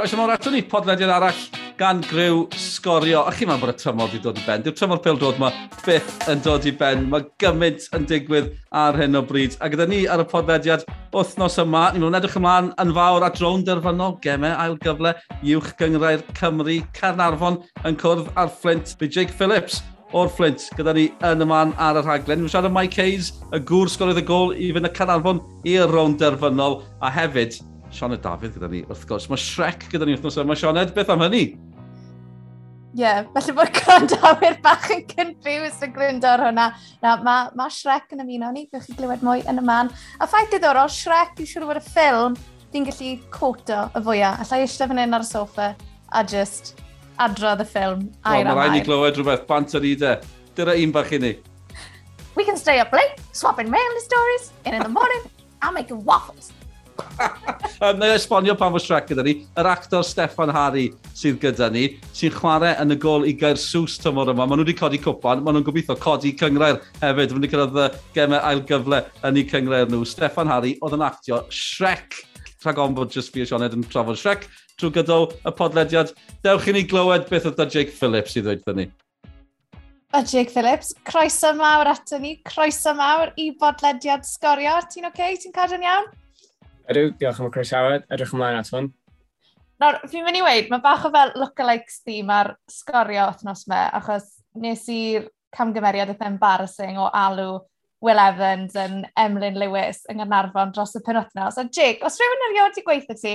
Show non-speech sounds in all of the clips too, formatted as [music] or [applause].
Croeso ymwyr ato ni podlediad arall gan gryw sgorio. A chi ma'n bod y tymor wedi dod i ben. Di'r tymor pêl dod yma byth yn dod i ben. Mae gymaint yn digwydd ar hyn o bryd. A gyda ni ar y podlediad wythnos yma, ni'n mynd edrych ymlaen yn fawr at rown derfynol gemau ail gyfle uwch gyngrau'r Cymru Carnarfon yn cwrdd ar Flint by Jake Phillips o'r Flint gyda ni yn y man ar y rhaglen. Mae'n siarad Mike Hayes, y gŵr sgoriodd y gol i fynd y Carnarfon i'r rown derfynol a hefyd Sioned Dafydd gyda ni, wrth gwrs. Mae Shrek gyda ni wrthnos yma. Sioned, beth am hynny? Ie, yeah, felly bod gwrandawyr bach yn confused yn gwrando ar hwnna. Na, mae ma Shrek yn ymuno ni, gwych chi glywed mwy yn y man. A ffaith diddorol, Shrek, dwi'n siŵr bod y ffilm, dwi'n gallu coto y fwyaf. Alla i eisiau fan hyn ar y soffa a just adrodd y ffilm air am air. Mae rhaid ni glywed rhywbeth, bant ar ide. Dyna un bach i ni. We can stay up late, swapping mail stories, and in the morning, I'm making waffles. [laughs] um, Neu esbonio pan fos Shrek gyda ni, yr actor Stefan Harry sydd gyda ni, sy'n chwarae yn y gol i gair sws tymor yma. Maen nhw wedi codi cwpan, maen nhw'n gobeithio codi cyngrair hefyd. Maen wedi cyrraedd gemau ail gyfle yn eu cyngrair nhw. Stefan Harry oedd yn actio Shrek rhag on bod just fi a Sioned yn trafod Shrek trwy gydol y podlediad. Dewch i ni glywed beth oedd da Jake Phillips i ddweud ni. A Jake Phillips, croeso mawr ato ni, croeso mawr i bodlediad sgorio. Ti'n oce? Okay? Ti'n cadw'n iawn? Ydw, diolch am y Chris edrych ymlaen at hwn. Nawr, fi'n mynd i weid, mae bach o fel lookalikes di ar sgorio wythnos me, achos nes i'r camgymeriad eitha embarrassing o alw Will Evans yn Emlyn Lewis yng Nghynarfon dros y penwthnos. A Jake, os rhywun erioed wedi gweithio ti,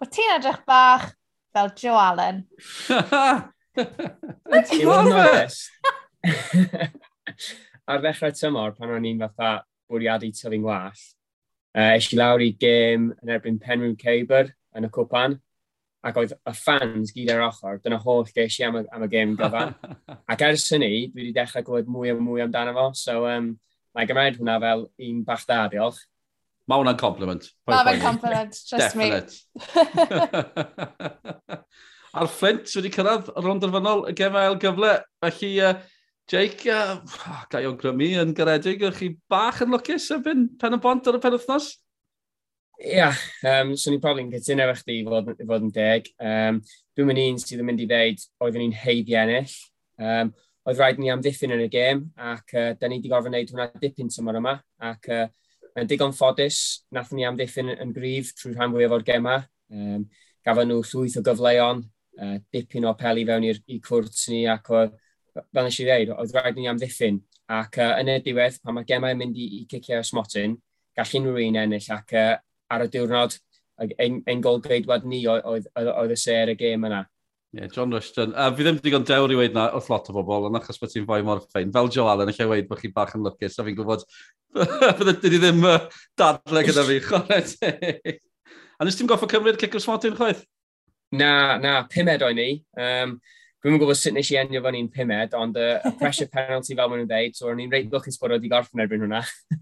bod ti'n edrych bach fel Joe Allen. I fod yn onest, ar ddechrau tymor pan o'n i'n fatha bwriadu tyfu'n gwallt, Uh, es i lawr i gêm yn erbyn Penrhyw Caber yn y cwpan, ac oedd y fans gyd ar ochr, dyna holl geis i am y, am y gêm gyfan. [laughs] ac ers hynny, dwi wedi dechrau gwybod mwy a mwy amdano fo, so um, mae gymryd hwnna fel un bach da, diolch. Mae hwnna'n compliment. Mae hwnna'n compliment, [laughs] trust me. [laughs] A'r Flint wedi cyrraedd y rond arfynol y gemau gyfle, felly uh, Jake, uh, gai o'n grymu yn garedig, ych chi bach yn lwcus erbyn pen y bont ar y pen wythnos? Ia, yeah, um, swn so i'n probably'n cytuno efo chdi i fod, fod yn deg. Um, dwi'n mynd un sydd yn mynd i ddeud oeddwn ni'n heiddi ennill. Um, oedd rhaid ni amddiffyn yn y gêm ac uh, da ni wedi gorfod wneud hwnna dipyn tymor yma ac uh, yn digon ffodus, nath ni amddiffyn yn gryf trwy rhan fwyaf o'r gema. Um, gafon nhw llwyth o gyfleon, uh, dipyn o peli fewn i'r cwrt ni ac oedd fel nes i ddeud, oedd rhaid ni amddiffyn. Ac uh, yn y diwedd, pan mae gemau yn mynd i, i cicio smotyn, gall unrhyw un ennill ac uh, ar y diwrnod ein, ein gol greidwad ni oedd, oedd, y ser y gêm yna. Yeah, John Rushton. Uh, fi ddim digon dewr i weid na wrth lot o bobl, ond achos bod ti'n fwy mor ffein. Fel Joe Allen, eich weid bod chi bach yn lwcus, a fi'n gwybod [laughs] bydde dwi ddim uh, dadle gyda fi, chwarae A nes ti'n goffo cymryd cic o'r smotyn, chwaith? Na, na, pumed o'n ni. Um, Dwi'n yn gwybod sut nes i enio fan i'n pumed, ond y uh, [laughs] pressure penalty fel maen nhw'n dweud, so o'n i'n reit lwcus bod wedi gorffen erbyn hwnna. [laughs]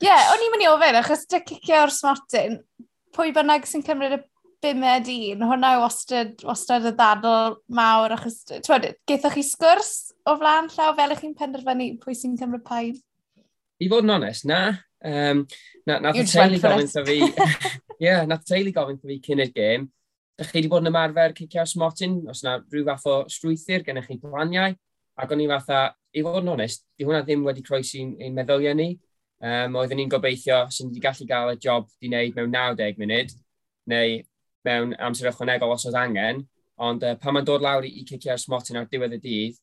Ie, yeah, o'n i'n mynd i ofyn, achos dy cicio o'r smartyn, pwy bynnag sy'n cymryd y bumed un, hwnna yw wastad, wastad y ddadl mawr, achos, twyd, geithoch chi sgwrs o flaen llaw fel ych chi'n penderfynu pwy sy'n cymryd pain? I fod yn onest, na. Um, na [laughs] nath y teulu gofyn fi, yeah, nath y teulu gofyn fi cyn i'r gêm, ydych chi wedi bod yn ymarfer cicio smotin, os yna rhyw fath o strwythyr gennych chi planiau, ac o'n i fatha, i fod yn onest, di hwnna ddim wedi croesi'n ein meddyliau ni. Um, oeddwn ni'n gobeithio sy'n wedi gallu gael y job di wneud mewn 90 munud, neu mewn amser ychwanegol os oedd angen, ond uh, pan mae'n dod lawr i, i cicio'r smotin ar diwedd y dydd,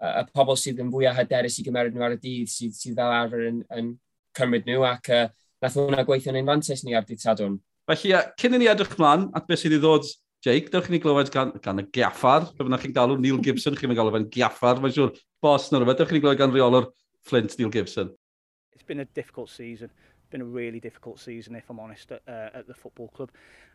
uh, y pobl sydd yn fwyaf hyderus i gymeryd nhw ar y dydd sydd, sydd fel arfer yn, yn cymryd nhw ac uh, nath hwnna gweithio'n ein fantais ni ar dydd sadwn. Felly, cyn i ni edrych mlaen at beth sydd i ddod, Jake, dewch i ni glywed gan, gan y giaffar, pe fyna chi'n galw Neil Gibson, chi'n galw fe'n giaffar, mae'n siŵr bos na rhywbeth, dewch i ni glywed gan reolwr Flint Neil Gibson. It's been a difficult season. Been a really difficult season if I'm honest at, uh, at the football club.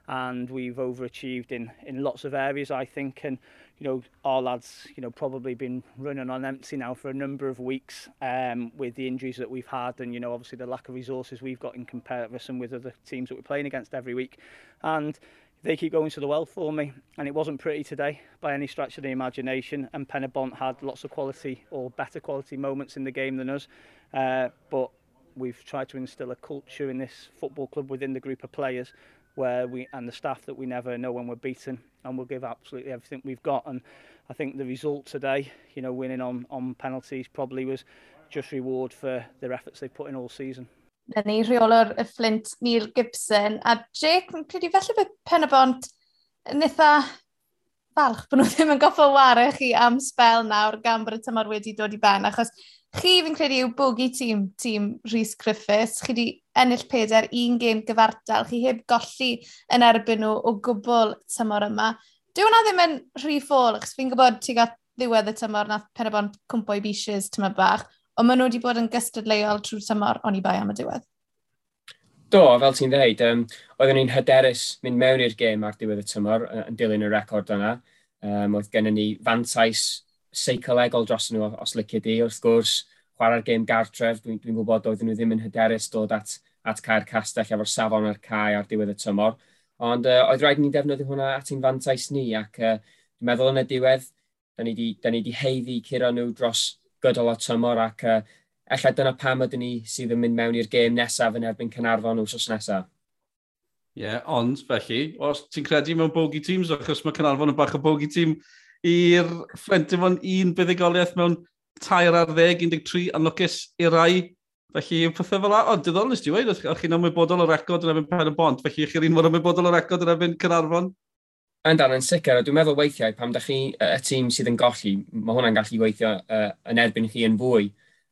And we've overachieved in in lots of areas I think. And you know our lads you know probably been running on empty now for a number of weeks um with the injuries that we've had and you know obviously the lack of resources we've got in comparison with other teams that we're playing against every week. And they keep going to the well for me. And it wasn't pretty today by any stretch of the imagination. And Penabont had lots of quality or better quality moments in the game than us. Uh, but we've tried to instill a culture in this football club within the group of players where we and the staff that we never know when we're beaten and we'll give absolutely everything we've got and I think the result today you know winning on on penalties probably was just reward for their efforts they've put in all season. Na ni rheolwr y Flint Neil Gibson a Jake yn credu felly bod pen y bont yn eitha falch bod nhw ddim yn goffo wario chi am spel nawr gan bod y tymor wedi dod i ben achos Chi fi'n credu yw bogi tîm, tîm Rhys Griffiths. Chi wedi ennill peder un gêm gyfartal. Chi heb golli yn erbyn nhw o gwbl tymor yma. Dyw hwnna ddim yn rhy ffôl, achos fi'n gwybod ti gael ddiwedd y tymor na penabon cwmpo i beaches tymor bach, ond maen nhw wedi bod yn gystadleuol trwy'r tymor o'n i bai am y diwedd. Do, fel ti'n dweud, um, oeddwn ni'n hyderus mynd mewn i'r gêm ar diwedd y tymor yn dilyn y record yna. Um, oedd gennym ni fantais seicolegol dros nhw os licio di. Wrth gwrs, chwarae'r gêm gartref, dwi'n dwi, gwybod oedden nhw ddim yn hyderus dod at, at cael Castell efo'r safon ar cae ar diwedd y tymor. Ond uh, oedd rhaid ni defnyddio hwnna at ein fantais ni ac uh, dwi'n meddwl yn y diwedd, da ni wedi di heiddi curo nhw dros gydol o tymor ac uh, ella dyna pam ydyn ni sydd yn mynd mewn i'r gêm nesaf yn erbyn Cynarfon wsos nesaf. Ie, yeah, ond felly, os ti'n credu mewn bogey teams, achos mae Cynarfon yn bach o bogey team i'r Ffrentyn fo'n un buddigoliaeth mewn tair ar ddeg, 13, anlwcus i rai. Felly yw pethau fel la, o, diddorol nes ti wedi, o'ch chi'n ymwybodol o record yn efo'n pen y bont, felly chi'n un mor ymwybodol o record yn efo'n Cynarfon? Yn dan yn sicr, dwi'n meddwl weithiau pam da chi y tîm sydd yn golli, mae hwnna'n gallu weithio uh, yn erbyn chi yn fwy.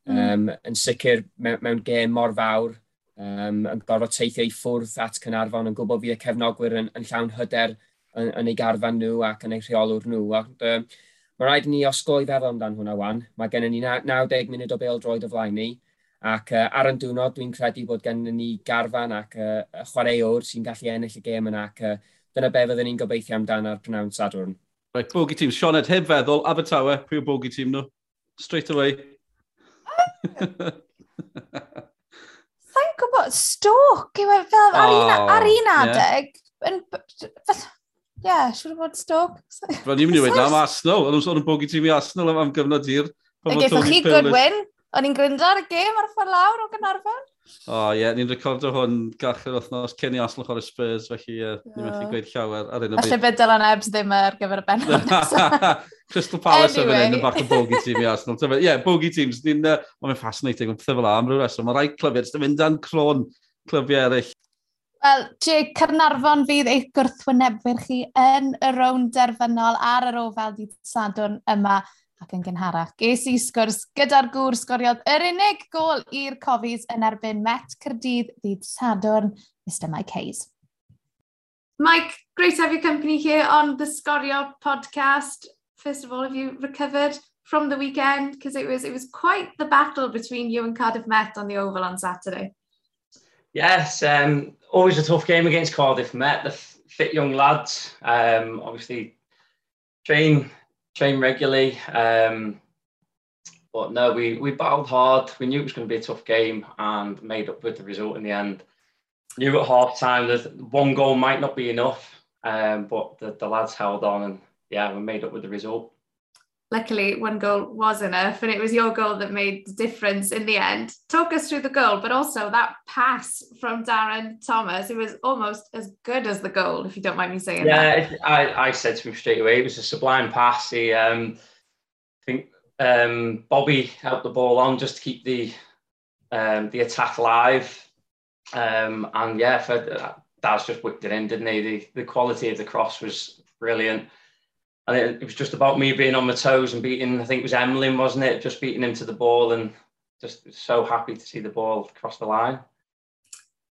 Mm. Um, yn sicr mewn, mewn gêm mor fawr, um, yn gorfod teithio i ffwrdd at Cynarfon, yn gwybod fi y cefnogwyr yn, yn llawn hyder, yn, yn eu garfan nhw ac yn eu rheolwr nhw. Ac, um, mae rhaid i ni osgoi feddwl amdano hwnna wan. Mae gennym ni 90 munud o bel droed o flaen ni. Ac uh, ar y diwrnod, dwi'n credu bod gennym ni garfan ac uh, chwaraewr sy'n gallu ennill y gêm yna. Ac uh, dyna be fyddwn ni'n gobeithio amdano ar prynawn Sadwrn. Right, bogey team. Sioned, heb feddwl, Abertawe, pwy o bogey team nhw? Straight away. Sa'n gwybod, stoc yw e fel ar un, oh, ar un adeg. Yeah. Yn, yeah, siwr o fod Stoke. Fel ni'n mynd i wedi am Arsenal, ond o'n bogi tîm i Arsenal am gyfnod hir. Gaethoch chi Goodwin, o'n i'n gryndo ar y gêm ar y ffordd lawr o Gynarfon. O oh, ie, yeah, ni'n recordo hwn gachau'r wythnos cyn i Arsenal chwarae Spurs, felly uh, yeah. ni'n methu gweud llawer ar un o byd. Felly beth Dylan Ebs ddim ar gyfer y [laughs] benod Crystal Palace anyway. yn fynd yn bach o bogi tîm i Arsenal. Ie, yeah, bogi teams, ni'n uh, Mae'n fascinating, Mae'n pethau fel am rhyw reswm. Mae rhai clybiau, ddim mynd dan clon clybiau eraill Wel, Jake, Cernarfon fydd eich gwrthwynebwyr chi yn y rown derfynol ar yr ofal dydd Sadwrn yma ac yn gynharach. Ges i sgwrs gyda'r gŵr sgoriodd yr unig gol i'r cofis yn erbyn Met Cyrdydd dydd Sadwrn, Mr Mike Hayes. Mike, great to have your company here on the Scorio podcast. First of all, have you recovered from the weekend? Because it was, it was quite the battle between you and Cardiff Met on the Oval on Saturday. Yes, um, always a tough game against Cardiff Met. The fit young lads, um, obviously train train regularly. Um, but no, we, we battled hard. We knew it was going to be a tough game and made up with the result in the end. Knew at half time that one goal might not be enough, um, but the, the lads held on and yeah, we made up with the result luckily one goal was enough and it was your goal that made the difference in the end. Talk us through the goal, but also that pass from Darren Thomas, it was almost as good as the goal, if you don't mind me saying yeah, that. I, I said to him straight away, it was a sublime pass. He, um, I think um, Bobby helped the ball on just to keep the um, the attack live. Um, and yeah, for, uh, that's just whipped it in, didn't he? The, the quality of the cross was brilliant and it, it was just about me being on my toes and beating. I think it was Emlyn, wasn't it? Just beating him to the ball, and just so happy to see the ball cross the line.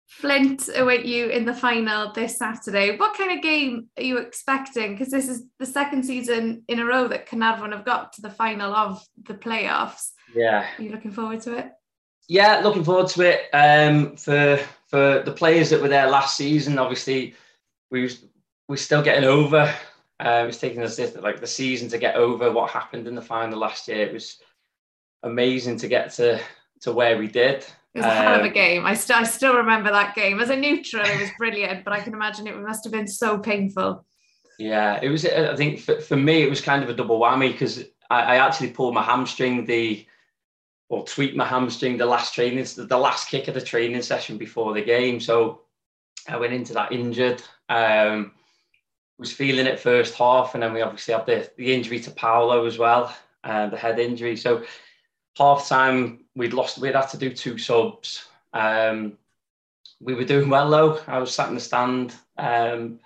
Flint await you in the final this Saturday. What kind of game are you expecting? Because this is the second season in a row that Carnarvon have got to the final of the playoffs. Yeah. Are you looking forward to it? Yeah, looking forward to it. Um, for for the players that were there last season, obviously we we're still getting over um, it's taken us like the season to get over what happened in the final last year. It was amazing to get to to where we did. It was a hell of a um, game. I, st- I still remember that game. As a neutral, it was brilliant, but I can imagine it must have been so painful. Yeah, it was. I think for, for me, it was kind of a double whammy because I, I actually pulled my hamstring the or tweaked my hamstring the last training, the last kick of the training session before the game. So I went into that injured. Um, was feeling it first half, and then we obviously had the, the injury to Paolo as well, uh, the head injury. So half time we'd lost. We'd had to do two subs. Um, we were doing well though. I was sat in the stand, um,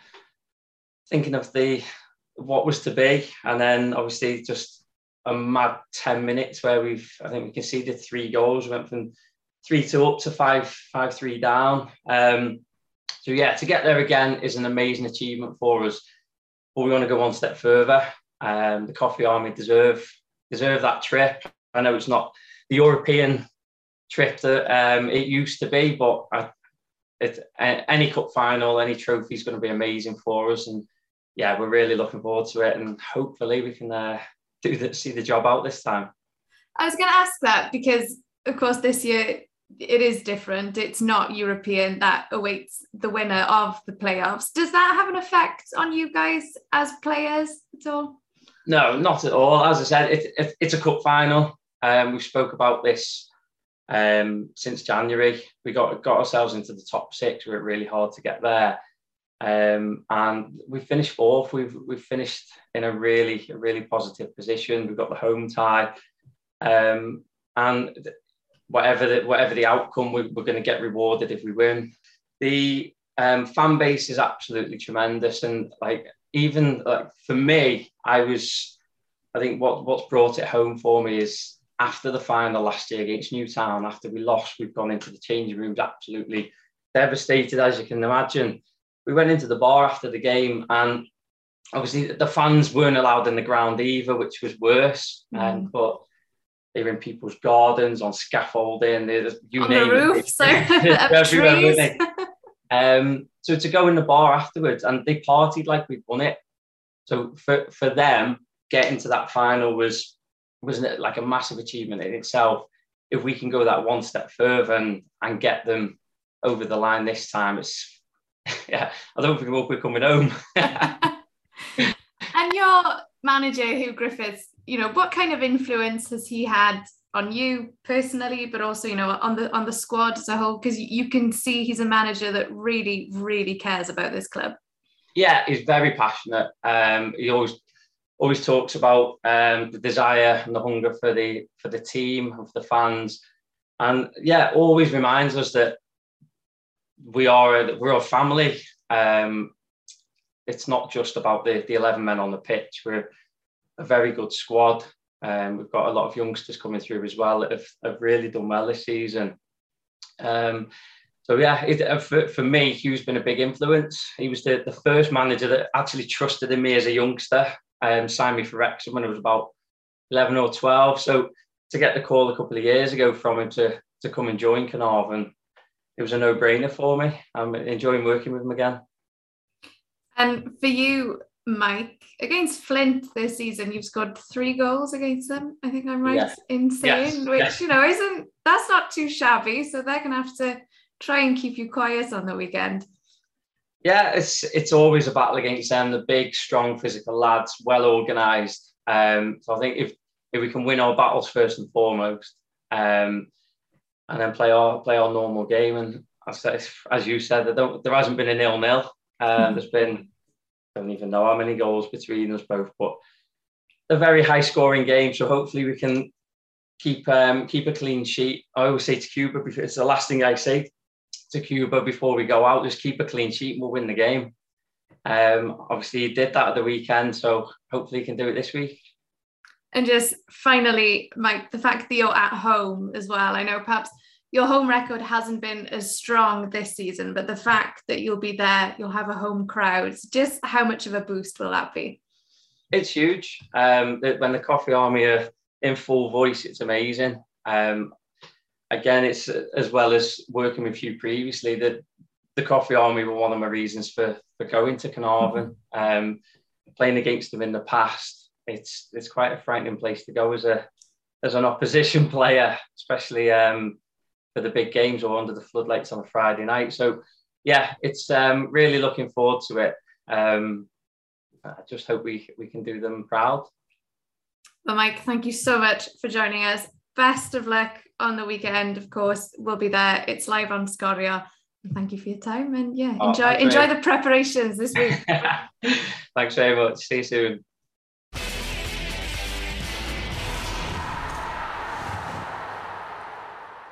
thinking of the what was to be, and then obviously just a mad ten minutes where we've I think we conceded three goals. We went from three two up to five five three down. Um, so yeah, to get there again is an amazing achievement for us. But we want to go one step further. Um, the Coffee Army deserve deserve that trip. I know it's not the European trip that um, it used to be, but I, it, any cup final, any trophy is going to be amazing for us. And yeah, we're really looking forward to it, and hopefully we can uh, do the, see the job out this time. I was going to ask that because, of course, this year it is different. It's not European that awaits the winner of the playoffs. Does that have an effect on you guys as players at all? No, not at all. As I said, it, it, it's a cup final. Um, we spoke about this um, since January. We got got ourselves into the top six. We were really hard to get there, um, and we finished fourth. We've we've finished in a really a really positive position. We've got the home tie, um, and whatever the, whatever the outcome, we, are going to get rewarded if we win. The um, fan base is absolutely tremendous, and like even like for me, I was, I think what what's brought it home for me is after the final last year against Newtown, after we lost, we've gone into the changing rooms absolutely devastated, as you can imagine. We went into the bar after the game, and obviously the fans weren't allowed in the ground either, which was worse. Mm. Um, but they're in people's gardens, on scaffolding, there's you on name the roofs, it. [laughs] [laughs] um, so to go in the bar afterwards, and they partied like we'd won it. So for, for them, getting to that final was wasn't it like a massive achievement in itself. If we can go that one step further and, and get them over the line this time, it's [laughs] yeah, I don't think we'll be coming home. and your manager, Hugh Griffiths, you know, what kind of influence has he had on you personally, but also, you know, on the on the squad as a whole? Because you can see he's a manager that really, really cares about this club. Yeah, he's very passionate. Um, he always always talks about um, the desire and the hunger for the for the team of the fans, and yeah, always reminds us that we are a, we're a family. Um, it's not just about the the eleven men on the pitch. We're a very good squad. Um, we've got a lot of youngsters coming through as well that have, have really done well this season. Um, so yeah, it, uh, for, for me, Hugh's been a big influence. He was the, the first manager that actually trusted in me as a youngster. Um, signed me for Wrexham when I was about 11 or 12. So to get the call a couple of years ago from him to, to come and join Carnarvon, it was a no-brainer for me. I'm enjoying working with him again. And for you, Mike, against Flint this season, you've scored three goals against them. I think I'm right yes. in saying, yes. which yes. you know isn't that's not too shabby. So they're gonna have to try and keep you quiet on the weekend. Yeah, it's it's always a battle against them. The big, strong, physical lads, well organised. Um, so I think if if we can win our battles first and foremost, um, and then play our play our normal game, and as, as you said, there, there hasn't been a nil nil. Um, there's been don't even know how many goals between us both, but a very high scoring game. So hopefully we can keep um, keep a clean sheet. I always say to Cuba, it's the last thing I say to Cuba before we go out, just keep a clean sheet and we'll win the game. Um, obviously, he did that at the weekend, so hopefully he can do it this week. And just finally, Mike, the fact that you're at home as well. I know perhaps your home record hasn't been as strong this season, but the fact that you'll be there, you'll have a home crowd, just how much of a boost will that be? It's huge. Um, when the Coffee Army are in full voice, it's amazing. Um, again, it's as well as working with you previously that the Coffee Army were one of my reasons for for going to Carnarvon. Um, playing against them in the past, it's it's quite a frightening place to go as a as an opposition [laughs] player, especially um, for the big games or under the floodlights on a Friday night. So yeah, it's um, really looking forward to it. Um, I just hope we we can do them proud. Well, Mike, thank you so much for joining us. Best of luck on the weekend. Of course, we'll be there. It's live on Scoria. Thank you for your time and yeah, oh, enjoy enjoy the preparations this week. [laughs] Thanks very much. See you soon.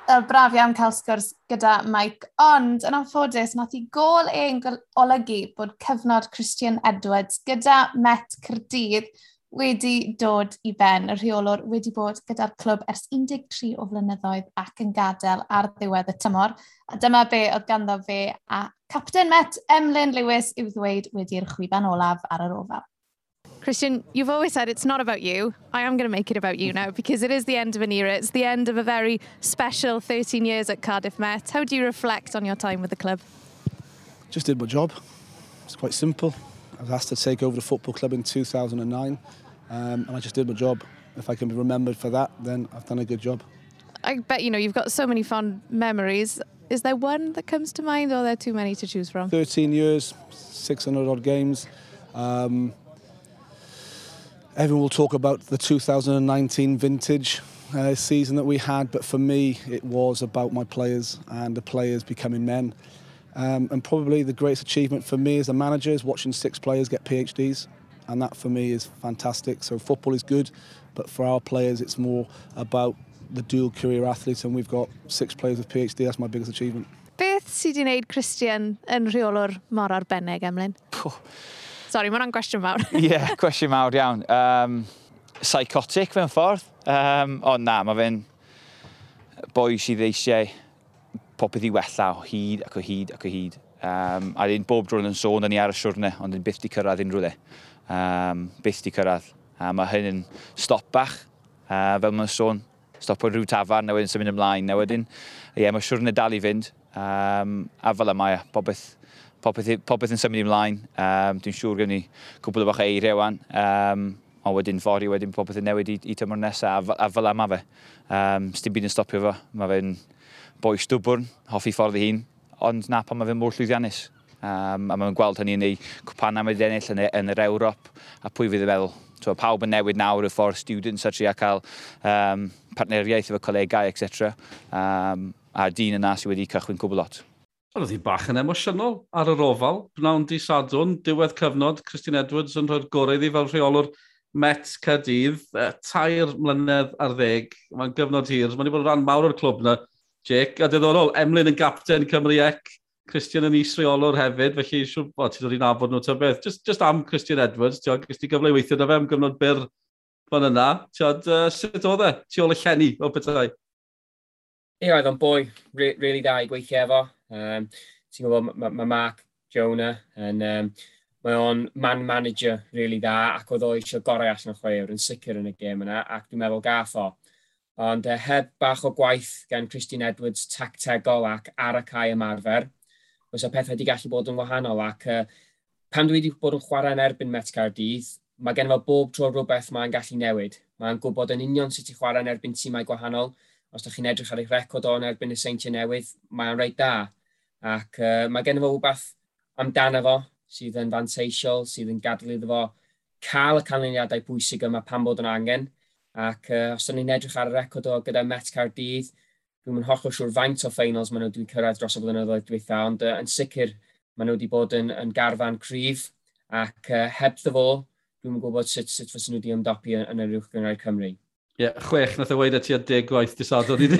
uh, braf iawn cael sgwrs gyda Mike, ond yn anffodus, nath i gol ein olygu bod cyfnod Christian Edwards gyda Met Cyrdydd wedi dod i ben. Y rheolwr wedi bod gyda'r clwb ers 13 o flynyddoedd ac yn gadael ar ddiwedd y tymor. A dyma be oedd ganddo fe a Captain Met Emlyn Lewis i'w ddweud wedi'r chwiban olaf ar yr ofal. Christian, you've always said it's not about you. I am going to make it about you now because it is the end of an era. It's the end of a very special 13 years at Cardiff Met. How do you reflect on your time with the club? Just did my job. It's quite simple. I was asked to take over the football club in 2009 um, and I just did my job. If I can be remembered for that, then I've done a good job. I bet you know you've got so many fond memories. Is there one that comes to mind, or are there too many to choose from? 13 years, 600 odd games. Um, Everyone will talk about the 2019 vintage uh, season that we had, but for me, it was about my players and the players becoming men. Um, and probably the greatest achievement for me as a manager is watching six players get PhDs, and that for me is fantastic. So football is good, but for our players, it's more about the dual career athletes, and we've got six players with PhD. That's my biggest achievement. Beth sydd wedi gwneud Christian yn rheolwr mor arbennig, Emlyn? Pwh. Sorry, mae'n gwestiwn mawr. [laughs] Ie, yeah, cwestiwn mawr iawn. Um, psychotic fe'n ffordd. Um, ond na, mae fe'n boi sydd eisiau popeth i wella o hyd ac o hyd ac o hyd. Um, a dyn bob drwy'n yn sôn yn ni ar y siwrne, ond dyn byth di cyrraedd unrhyw le. Um, byth di cyrraedd. A mae hyn yn stop bach, uh, fel mae'n sôn, Stop stopo rhyw tafar, a wedyn symud ymlaen. A wedyn, ie, yeah, mae siwrne dal i fynd. Um, a fel yma, popeth popeth, popeth yn symud ymlaen. Um, Dwi'n siŵr gen i cwbl o bach eiriau wan. Um, ond wedyn fori wedyn popeth yn newid i, i tymor nesaf, a, a fel yma fe. Um, Stym byd yn stopio fo. Mae fe'n boi stwbwrn, hoffi ffordd i hun, ond na pan mae fe'n mor llwyddiannus. Um, a mae'n gweld hynny yn ei cwpanna mae wedi ennill yn, yn yr Ewrop, a pwy fydd e yn meddwl. So, pawb yn newid nawr y ffordd students a tri a cael um, partneriaeth efo colegau, etc. Um, a dyn yna sydd wedi cychwyn cwbl lot. Oedd hi bach yn emosiynol ar yr ofal. Bnawn di sadwn, diwedd cyfnod, Christine Edwards yn rhoi'r gorau iddi fel rheolwr Met Cadydd, e, tair mlynedd ar ddeg. Mae'n gyfnod hir. Mae'n bod yn rhan mawr o'r clwb yna, Jake. A diddorol, Emlyn yn gapten Cymru Ec, Christian yn isreolwr hefyd, felly siwr, o, ti'n dod i nabod nhw ta beth. Just, just am Christian Edwards, ti'n gys ti gyfle weithio na fe am gyfnod byr fan yna. Ti'n uh, sut oedd e? Ti ôl y llenni o bethau? Ie, oedd o'n boi re, really da i gweithio efo. Um, ti'n gwybod, mae ma Mark Jonah yn... Um, mae o'n man manager really dda ac oedd o eisiau gorau allan o chweir yn sicr yn y gêm yna ac dwi'n meddwl gath o. Ond uh, heb bach o gwaith gan Christine Edwards tactegol ac ar y cae ymarfer, oes o pethau wedi gallu bod yn wahanol ac uh, pan dwi wedi bod yn chwarae yn erbyn Met Cardydd, mae gen fo bob tro rhywbeth mae'n gallu newid. Mae'n gwybod yn union sut i chwarae yn erbyn tîmau gwahanol, os ydych chi'n edrych ar eich record o'n erbyn y seintiau newydd, mae'n reit da. Ac uh, mae gen i fo wbeth amdano fo sydd yn fanteisiol, sydd yn gadw iddo fo cael y canlyniadau bwysig yma pan bod yn angen. Ac uh, os ydyn ni'n edrych ar y record o gyda Met Cardydd, dwi'n mynd hollol siŵr faint o ffeinals maen nhw wedi cyrraedd dros y blynyddoedd diwetha, ond uh, yn sicr maen nhw wedi bod yn, yn garfan cryf ac uh, heb ddyfo, dwi'n gwybod sut, sut fysyn nhw wedi ymdopi yn, yn yr uwch Cymru. Ie, yeah, chwech nath e o weid at i a deg gwaith disadwn i ni.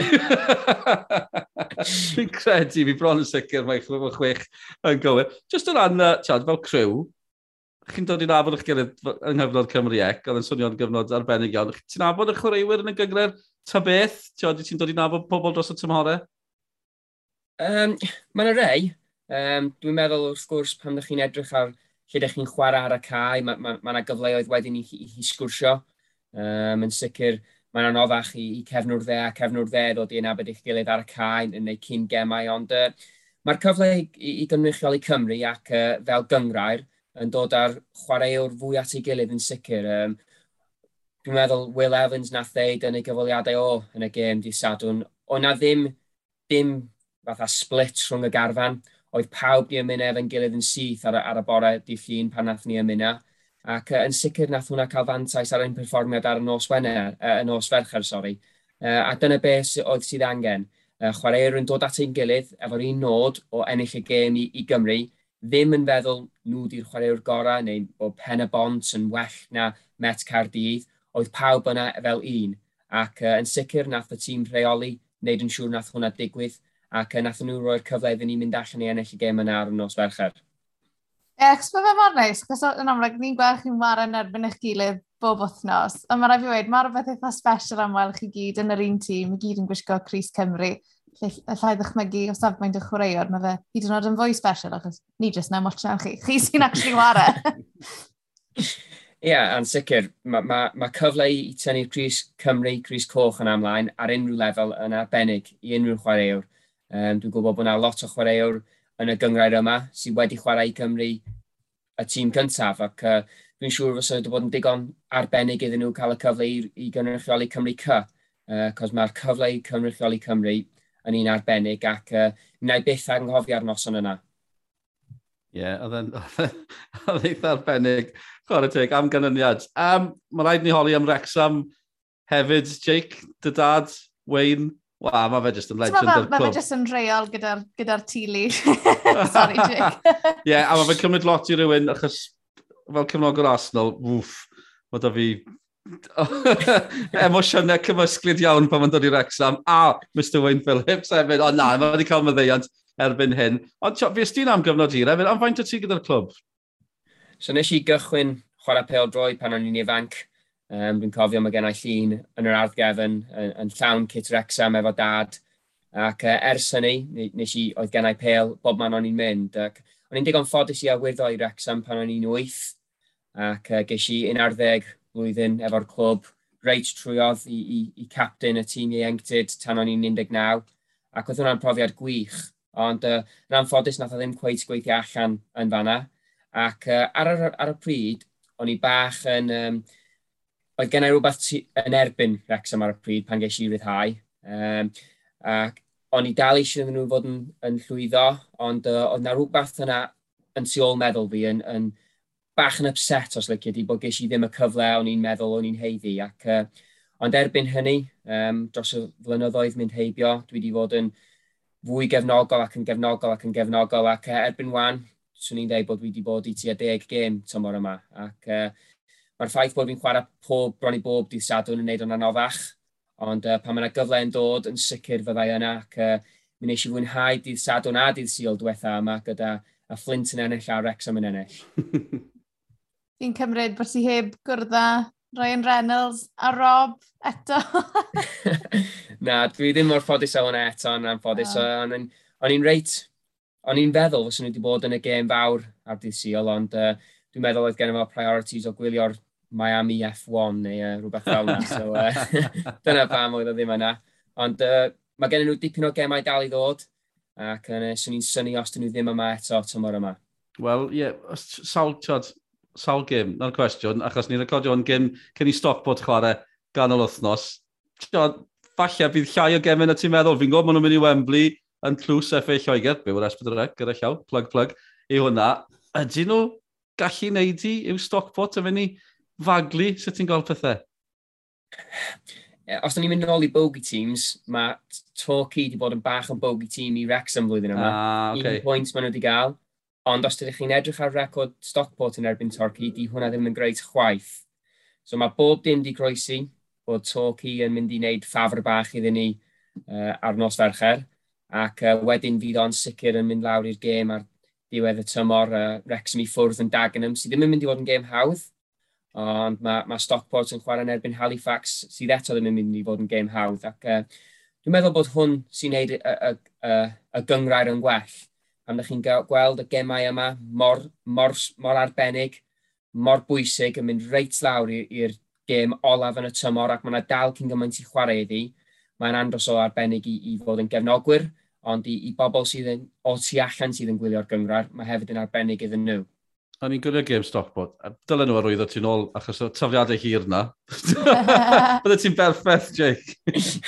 Fi'n credu, fi bron yn sicr mae chwech chwech yn gywir. Just o ran, tiad, fel crew, chi'n dod i'n nabod eich gilydd yng nghyfnod Cymru Ec, oedd yn swnio'n gyfnod arbennig iawn. Ti'n nabod y chwaraewyr yn y gyngred ta beth? Tiad, Ti'n dod i'n nabod pobl dros y tymhore? Um, Mae'n y rei. Um, dwi'n meddwl wrth gwrs pan ydych chi'n edrych ar lle ydych chi'n chwarae ar y cae, mae yna ma, ma, ma gyfleoedd wedyn i, i, i sgwrsio. Um, yn sicr, mae'n anoddach i, i cefnwr dde a cefnwr dde ddod i'n abod eich gilydd ar y cae yn neu cyn gemau, ond uh, mae'r cyfle i, i gynrychiol i Cymru ac uh, fel gyngrair yn dod ar chwaraewr fwy at ei gilydd yn sicr. Um, dwi'n meddwl Will Evans nath ddeud yn ei gyfaliadau o yn y gêm di sadwn, o na ddim, ddim fatha split rhwng y garfan, oedd pawb ni ymuno efo'n gilydd yn syth ar, ar y bore di llun pan nath ni ymuno. Ac uh, yn sicr nath hwnna cael fantais ar ein perfformiad ar y nos Wener, uh, y nos Fercher, sori. Uh, a dyna beth oedd sydd angen. Uh, chwaraewyr yn dod at ein gilydd efo'r un nod o ennill y gêm i, i Gymru, ddim yn feddwl nhw di'r chwaraewr gorau neu o pen y bont yn well na Met Cardydd, oedd pawb yna fel un. Ac uh, yn sicr nath y tîm rheoli wneud yn siŵr nath hwnna digwydd ac uh, nath nhw roi'r cyfle iddyn ni mynd allan i ennill y gêm yna ar y nos fercher. Ie, yeah, mae fe mor neis, cos yn amlwg ni'n gweld chi'n mara yn erbyn eich gilydd bob wythnos, ond mae'n rhaid i wedi, mae'r rhywbeth eitha special am weld chi gyd yn yr un tîm, i gyd yn gwisgo Cris Cymru, lle llai ddychmygu o safmaint y chwaraewr, mae fe hyd yn oed yn fwy special, achos ni jyst na motio chi, chi sy'n actually wara. Ie, yeah, yn sicr, mae ma, ma cyfle i tynnu'r Cris Cymru, Cris Coch yn amlaen ar unrhyw lefel yn arbennig i unrhyw chwaraewr. Um, dwi'n gwybod bod yna lot o chwaraewr yn y gyngrair yma sydd wedi chwarae i Cymru y tîm cyntaf ac uh, dwi'n siŵr fysa wedi bod yn digon arbennig iddyn nhw cael y cyfle i, i gynrychioli Cymru C uh, cos mae'r cyfle i gynrychioli Cymru yn un arbennig ac uh, wna i byth anghofio'r noson yna. Ie, yeah, oedd [laughs] eitha arbennig. Chwarae teg, am ganlyniad. Um, mae rhaid ni holi am Rexham hefyd, Jake, dy dad, Wayne, Wa, mae fe jyst yn legend o'r clwb. Mae fe jyst yn reol gyda'r gyda tili. [laughs] Sorry, Jake. Ie, yeah, a mae fe'n cymryd lot i rywun, achos fel cymnog o'r Arsenal, wwff, mae da fi [laughs] emosiynau cymysglid iawn pan mae'n dod i Rexham, a Mr Wayne Phillips hefyd, o na, mae wedi cael myddeiant erbyn hyn. Ond fi ysdyn am gyfnod i'r hefyd, am faint o ti gyda'r clwb? So nes i gychwyn chwarae pel droi pan o'n i'n ifanc, Um, fi'n cofio mae gennau llun yn yr ardd gefn yn, yn llawn Kit Rexham efo dad. Ac uh, ers hynny, nes i, oedd gennau pel bob man o'n i'n mynd. Ac o'n i'n digon ffodus i awyrddau i Rexham pan o'n i'n wyth. Ac uh, ges i 11 blwyddyn efo'r clwb reit trwyodd i, i, i captain y tîm ieuenctid tan o'n i'n 19. Ac oedd hwnna'n profiad gwych. Ond uh, yn anffodus nath o ddim cweith gweithio allan yn fanna. Ac uh, ar, ar, ar y pryd, o'n i bach yn um, oedd gennau rhywbeth yn erbyn Wrexham ar y pryd pan geis i ryddhau. Um, ac o'n i dal eisiau iddyn nhw fod yn, yn llwyddo, ond uh, oedd na rhywbeth yna yn tu ôl meddwl fi yn, yn bach yn upset os lycio di bod geis i ddim y cyfle o'n i'n meddwl o'n i'n heiddi. Ac, uh, ond erbyn hynny, um, dros y flynyddoedd mynd heibio, dwi wedi fod yn fwy gefnogol ac yn gefnogol ac yn gefnogol ac uh, erbyn wan, swn i'n dweud bod dwi wedi bod i tua deg gêm tymor yma. Ac uh, Mae'r ffaith bod fi'n chwarae pob, bron i bob dydd sadwn yn neud o'n anoddach, ond uh, pan mae yna gyfle yn dod yn sicr fyddai yna ac uh, mi wnes i fwynhau dydd sadwn a dydd syl diwetha yma gyda a Flint yn ennill a Wrexham yn ennill. [laughs] Fi'n cymryd bod ti heb gwrdd Ryan Reynolds a Rob eto. [laughs] na, dwi ddim mor ffodus o hwnna eto, yn anffodus. Oh. O'n i'n reit, o'n i'n feddwl fos nhw wedi bod yn y gêm fawr ar dydd syl, ond uh, dwi'n meddwl oedd gen i priorities o gwylio'r Miami F1 neu uh, rhywbeth fel yna. so, [laughs] uh, [laughs] dyna pam oedd o ddim yna. Ond uh, mae gen nhw dipyn o gemau dal i ddod, ac yn uh, swn i'n syni os dyn nhw ddim yma eto tymor yma. Wel, ie, yeah, sawl, tiod, sawl gym, na'r cwestiwn, achos ni'n recordio yn gym cyn i stop bod chwarae ganol wythnos. Tiod, falle bydd llai o gemau na ti'n meddwl, fi'n gwybod maen nhw'n mynd i Wembley yn tlws FA Lloegr, byw yr esbydrec gyda llaw, plug plug, i hwnna. Ydy nhw gallu neud i yw Stockport yn fynd i faglu sut ti'n gweld pethau? Os da ni'n mynd nôl i bogey teams, mae Torquay wedi bod yn bach yn bogey team i Wrexham flwyddyn yma. Ah, okay. Un pwynt maen nhw wedi gael. Ond os ydych chi'n edrych ar record Stockport yn erbyn Torquay, di hwnna ddim yn greit chwaith. So mae bob dim di groesi bod Torquay yn mynd i wneud ffafr bach iddyn ni uh, ar nos fercher. Ac uh, wedyn fydd o'n sicr yn mynd lawr i'r gêm ar diwedd y tymor uh, Wrexham i ffwrdd yn Dagenham, sydd ddim yn mynd i fod yn gêm hawdd ond mae, mae Stockport yn chwarae yn erbyn Halifax sydd eto ddim yn mynd i fod yn gêm hawdd ac uh, dwi'n meddwl bod hwn sy'n neud y, y, y, y gyngrair yn gwell Am ydych chi'n gweld y gemau yma mor, mor, mor arbennig, mor bwysig yn mynd reit lawr i'r gêm olaf yn y tymor ac mae yna dal cyn gymaint i chwarae iddi. Mae'n andros o arbennig i, i fod yn gefnogwyr, ond i, i bobl sydd yn, o tu allan sydd yn gwylio'r gyngrar, mae hefyd yn arbennig iddyn nhw a ni'n gwylio game Stockport, a dylen nhw arwyddo ti'n ôl achos o tafliadau hir na. [laughs] Bydde ti'n berffaith, Jake.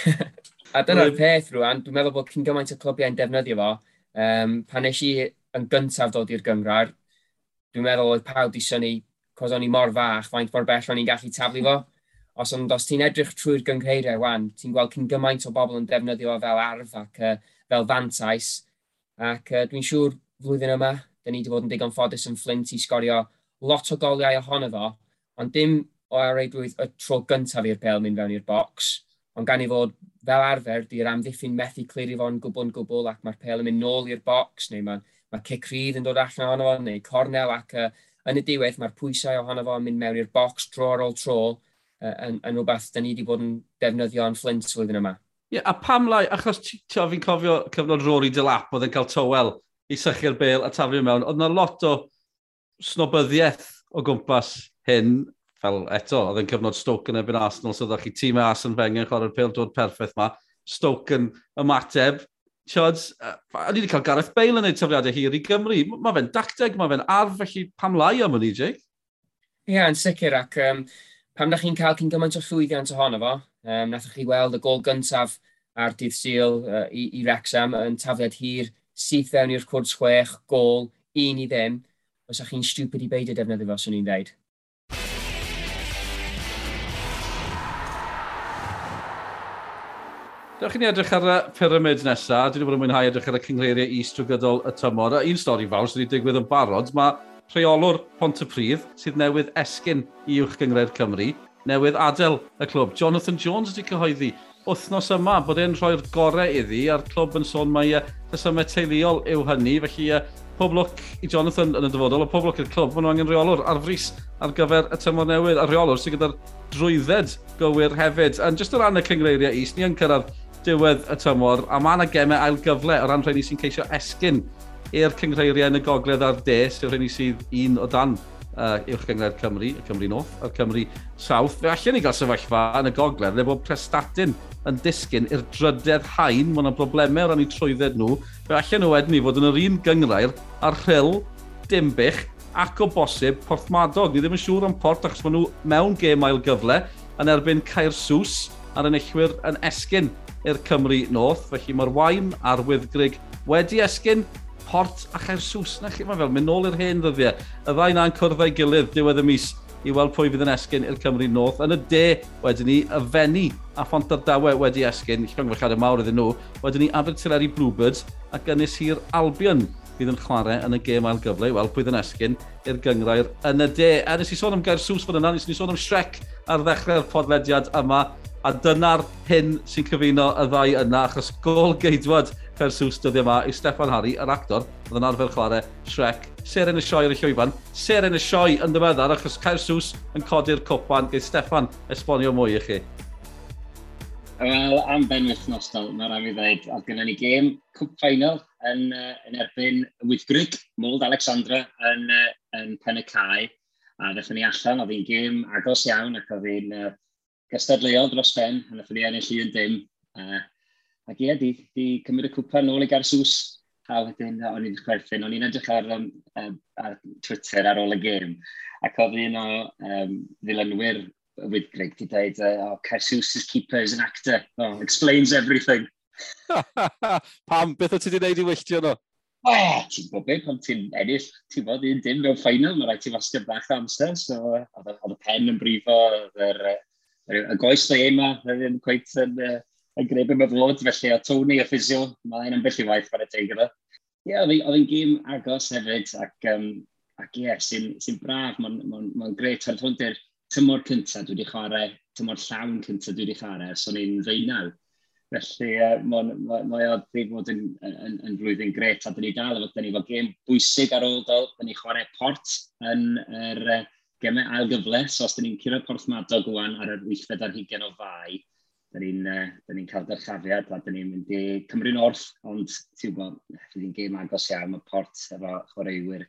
[laughs] a dyna'r peth rwan, dwi'n meddwl bod cyn gymaint o clybiau yn defnyddio fo. Um, pan nes i yn gyntaf dod i'r gymrar, dwi'n meddwl oedd pawb di syni, cos o'n i mor fach, faint mor bell o'n i'n gallu taflu fo. Os, ond os ti'n edrych trwy'r gyngreiriau wan, ti'n gweld cyn gymaint o bobl yn defnyddio fel arf ac uh, fel fantais. Ac uh, dwi'n siŵr flwyddyn yma, da ni wedi bod yn digon ffodus yn Flint i sgorio lot o goliau ohono fo, ond dim o areidrwydd y tro gyntaf i'r pel mynd fewn i'r bocs, ond gan i fod fel arfer, di'r amddiffyn methu clirio fo'n gwbl yn gwbl ac mae'r pel yn mynd nôl i'r bocs, neu mae, mae cic rydd yn dod allan ohono fo, neu cornel ac uh, yn y diwedd mae'r pwysau ohono fo yn mynd mewn i'r bocs tro ar ôl tro, uh, yn, yn rhywbeth da ni wedi bod yn defnyddio yn Flint flwyddyn yma. Ie, yeah, a pam lai, achos ti'n fi'n cofio cyfnod Rory Dylap oedd yn cael tywel i sychu'r bel a taflu mewn. Oedd yna lot o snobyddiaeth o gwmpas hyn, fel eto, oedd yn cyfnod Stoke yn ebyn Arsenal, so ddech chi tîm as yn fengen chwarae'r pêl dod perffaith ma. Stoke yn ymateb. Tiods, o'n i wedi cael Gareth Bale yn gwneud tyfriadau hir i Gymru. Mae fe'n dacteg, mae fe'n arf, felly pam lai am hynny, Jake? Ie, yeah, yn sicr, ac um, pam da chi'n cael cyn gymaint o llwyddiant ohono fo, um, nath chi weld y gol gyntaf ar dydd syl uh, i, i Wrexham yn tafliad hir syth fewn i'r cwrdd chwech, gol, un i ddim, os ydych chi'n stupid i beidio defnyddio fo, swn i'n dweud. Dewch chi'n edrych ar y pyramid nesaf. Dwi wedi bod yn mwynhau edrych ar y cyngleiriau is trwy gydol y tymor. A un stori fawr sydd wedi digwydd yn barod, mae rheolwr Pontypridd sydd newydd esgyn i uwch gyngred Cymru, newydd adael y clwb. Jonathan Jones wedi cyhoeddi wythnos yma, bod e'n rhoi'r gorau iddi, a'r clwb yn sôn mae rhesymau teuluol yw hynny, felly pob lwc i Jonathan yn y dyfodol, a pob lwc i'r clwb, maen nhw angen reolwr ar fris ar gyfer y tymor newydd, a reolwr sydd gyda'r drwydded gywir hefyd. Yn just o ran y cyngreiriau is, ni yn cyrraedd diwedd y tymor, a mae yna gemau ail gyfle o ran rhaid i sy'n ceisio esgyn i'r cyngreiriau yn y gogledd a'r de, sef rhaid i sydd un o dan uh, uwch gyngred Cymru, y Cymru North, y Cymru South. Fe allan ni gael sefyllfa yn y gogledd, le bod prestatyn yn disgyn i'r drydedd hain, mae yna broblemau o ran eu trwydded nhw. Fe allan nhw wedyn ni fod yn yr un gyngrair ar rhyl, dimbych ac o bosib Porthmadog. Ni ddim yn siŵr am Port achos maen nhw mewn gêm ail gyfle yn erbyn Caer Sws a'r enillwyr yn esgyn i'r Cymru North. Felly mae'r waim a'r wyddgrig wedi esgyn Port a Chaersws. Na chi, mae fel, mynd nôl i'r hen ddyddiau. Y ddau na'n cwrdd ei gilydd diwedd y mis i weld pwy fydd yn esgyn i'r Cymru North. Yn y de, wedyn ni, y Fenni a Font Ardawe wedi esgyn, llongfachad y mawr iddyn nhw. Wedyn ni, Abertileri Bluebirds a gynnes Hir Albion fydd yn chwarae yn y gêm ail gyfle i weld pwy yn esgyn i'r gyngrair yn y de. A nes i sôn am Gair Sws fan yna, nes i sôn am Shrek ar ddechrau'r podlediad yma. A dyna'r hyn sy'n cyfuno y ddau yna, achos gol geidwad Fersws dyddiau yma i Stefan Harry, yr actor, oedd yn arfer chwarae Shrek, ser yn y sioe ar y llwyfan, ser yn y sioe yn ddiweddar, achos Fersws yn codi'r cwpan, gyda Stefan esbonio mwy i chi. Wel, am ben wythnos dal, mae rhaid i ddweud, oedd gennym ni gêm cwp final yn, uh, yn erbyn Wythgrig, Mold Alexandra yn, uh, yn Pen y Cai. A ddechrau ni allan, oedd hi'n gêm agos iawn ac oedd hi'n uh, gystadleuol dros ben, a nath ni ennill un dim. Uh, ac ie, di, di cymryd y cwpa nôl i Garsws. A wedyn, o'n i'n chwerthin, o'n i'n edrych ar, um, ar Twitter ar ôl y gêm. Ac oedd un o um, ddilynwyr with Greg di dweud, uh, oh, Carsws is keeper is an actor. Oh, explains everything. [laughs] Pam, beth o ti wedi gwneud i wylltio nhw? O, ti'n gwybod beth, pan ti'n ennill, ti'n bod un dim mewn ffainal, mae rhaid ti fastio bach o amser, so oedd y pen yn brifo, oedd yr y goes na yma, yn cweith yn, uh, yn gwneud beth fod, felly o Tony a ffisio, mae hyn yn bell i waith fan y teigr. Ie, yeah, oedd hi'n gym agos hefyd, ac, um, ac ie, yeah, sy'n sy braf, mae'n ma, n, ma, gret. Oherwydd hwn di'r tymor cyntaf dwi wedi chwarae, tymor llawn cyntaf dwi wedi chwarae, so ni'n i'n ddeunaw. Felly uh, mae ma, ma o wedi bod yn, yn, yn, flwyddyn gret, a dyn ni dal efo, dyn ni efo gêm bwysig ar ôl dol, dyn ni chwarae port yn yr er, gemau ail ailgyfles, os da ni'n curo porthmadog rwan ar yr wythfed ar 20 o fai, da ni'n uh, ni cael dyrchafiad a da ni'n mynd i Cymru North, ond ti'n gwybod, fydd hi'n gêm agos iawn, mae port efo chwaraewyr